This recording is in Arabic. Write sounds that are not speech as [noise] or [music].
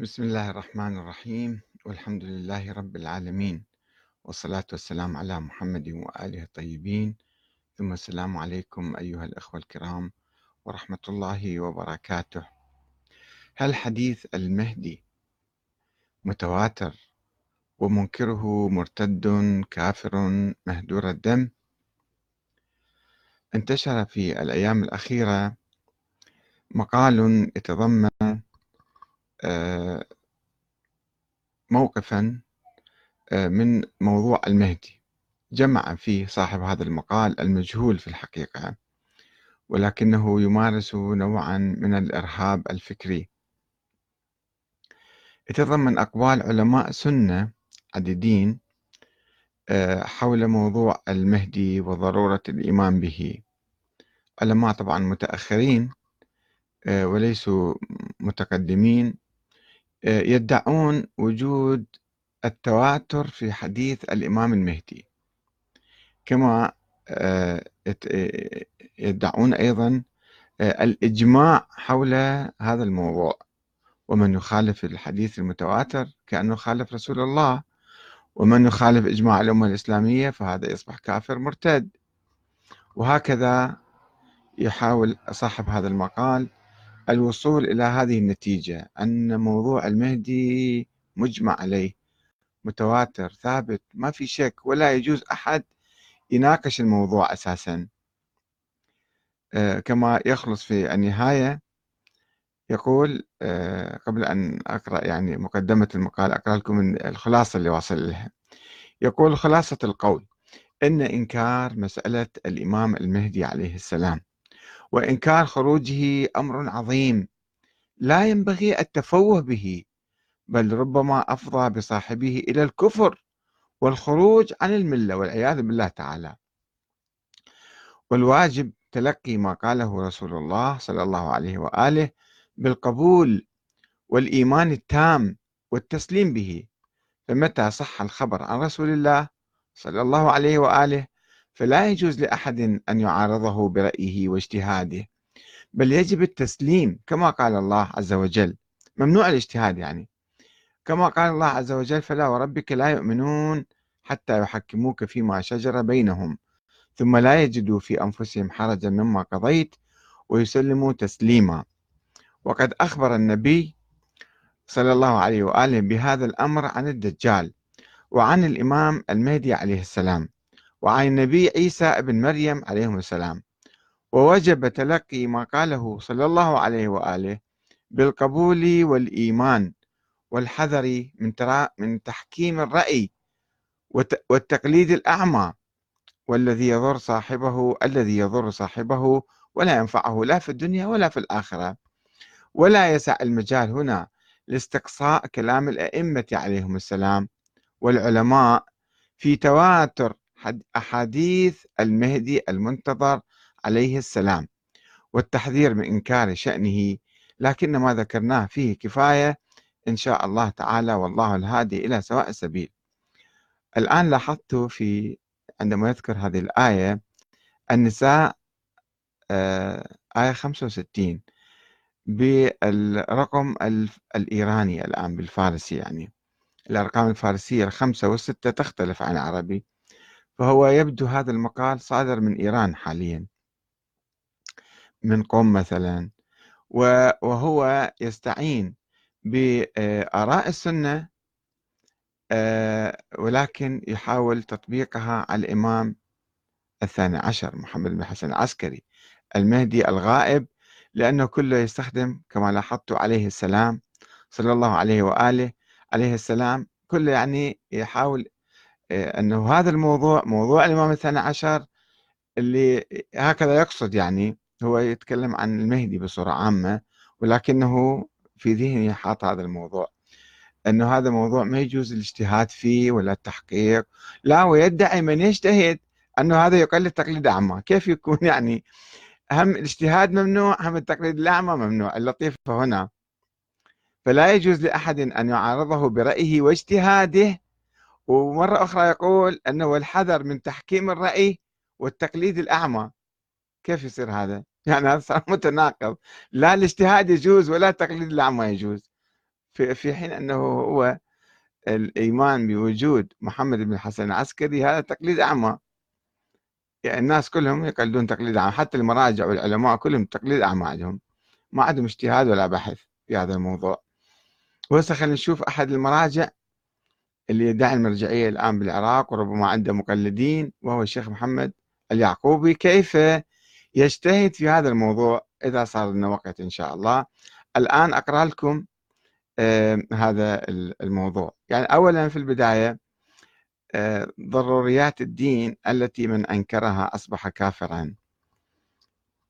بسم الله الرحمن الرحيم والحمد لله رب العالمين والصلاة والسلام على محمد وآله الطيبين. ثم السلام عليكم أيها الأخوة الكرام ورحمة الله وبركاته. هل حديث المهدي متواتر ومنكره مرتد كافر مهدور الدم؟ انتشر في الأيام الأخيرة مقال يتضمن موقفا آه، من موضوع المهدي. جمع فيه صاحب هذا المقال المجهول في الحقيقة ولكنه يمارس نوعا من الإرهاب الفكري. يتضمن أقوال علماء سنة عديدين آه، حول موضوع المهدي وضرورة الإيمان به. علماء طبعا متأخرين وليسوا متقدمين آه، يدعون وجود التواتر في حديث الإمام المهدي. كما آه، آه، يدعون أيضا الإجماع حول هذا الموضوع. ومن يخالف الحديث المتواتر كأنه خالف رسول الله. ومن يخالف إجماع الأمة الإسلامية فهذا يصبح كافر مرتد. وهكذا يحاول صاحب هذا المقال الوصول إلى هذه النتيجة أن موضوع المهدي مجمع عليه متواتر ثابت ما في شك ولا يجوز أحد يناقش الموضوع أساسا. آه، كما يخلص في النهاية يقول آه، قبل أن أقرأ يعني مقدمة المقال أقرأ لكم الخلاصة اللي واصل لها. يقول خلاصة القول إن إنكار مسألة الإمام المهدي عليه السلام. وإنكار خروجه أمر عظيم لا ينبغي التفوه به بل ربما أفضى بصاحبه إلى الكفر والخروج عن الملة والعياذ بالله تعالى. والواجب تلقي ما قاله رسول الله صلى الله عليه وآله بالقبول والإيمان التام والتسليم به فمتى صح الخبر عن رسول الله صلى الله عليه وآله فلا يجوز لأحد أن يعارضه برأيه واجتهاده بل يجب التسليم كما قال الله عز وجل ممنوع الاجتهاد يعني. كما قال الله عز وجل فلا وربك لا يؤمنون حتى يحكموك فيما شجر بينهم ثم لا يجدوا في أنفسهم حرجا مما قضيت ويسلموا تسليما. وقد أخبر النبي صلى الله عليه وآله بهذا الأمر عن الدجال وعن الإمام المهدي عليه السلام. وعن النبي عيسى ابن مريم عليه السلام. ووجب تلقي ما قاله صلى الله عليه وآله بالقبول والإيمان والحذر من من تحكيم الرأي والتقليد الأعمى. والذي يضر صاحبه الذي يضر صاحبه ولا ينفعه لا في الدنيا ولا في الآخرة. ولا يسع المجال هنا لاستقصاء كلام الأئمة عليهم السلام والعلماء في تواتر أحاديث المهدي المنتظر عليه السلام والتحذير من إنكار شأنه لكن ما ذكرناه فيه كفاية إن شاء الله تعالى والله الهادي إلى سواء السبيل. الآن لاحظت في عندما يذكر هذه الآية النساء آه، آية 65 بالرقم الإيراني الآن بالفارسي يعني. الأرقام الفارسية الخمسة والستة تختلف عن العربي. فهو يبدو هذا المقال صادر من إيران حاليا من قوم مثلا وهو يستعين بآراء السنة آه، ولكن يحاول تطبيقها على الإمام الثاني عشر محمد بن حسن العسكري المهدي الغائب لأنه كله يستخدم كما لاحظت عليه السلام صلى الله عليه وآله عليه السلام كله يعني يحاول أنه هذا الموضوع موضوع الإمام الثاني عشر اللي هكذا يقصد يعني هو يتكلم عن المهدي بصورة عامة ولكنه في ذهنه حاط هذا الموضوع. أنه هذا موضوع ما يجوز الاجتهاد فيه ولا التحقيق لا ويدعي من يجتهد أنه هذا يقلد تقليد أعمى. كيف يكون يعني؟ هم الاجتهاد ممنوع هم التقليد الأعمى ممنوع اللطيف هنا. فلا يجوز لأحد أن يعارضه برأيه واجتهاده ومرة أخرى يقول أنه الحذر من تحكيم الرأي والتقليد الأعمى. كيف يصير هذا؟ [laughs] يعني هذا صار متناقض. لا الاجتهاد يجوز ولا التقليد الأعمى يجوز. في, في حين أنه هو الإيمان بوجود محمد بن الحسن العسكري هذا تقليد أعمى. يعني الناس كلهم يقلدون تقليد أعمى. حتى المراجع والعلماء كلهم تقليد أعمى عندهم. ما عندهم اجتهاد ولا بحث في هذا الموضوع. وهسه خلينا نشوف أحد المراجع. اللي يدعي المرجعية الآن بالعراق وربما عنده مقلدين وهو الشيخ محمد اليعقوبي. كيف يجتهد في هذا الموضوع إذا صار لنا وقت إن شاء الله؟ الآن أقرأ لكم هذا الموضوع. يعني أولا في البداية ضروريات الدين التي من أنكرها أصبح كافرا.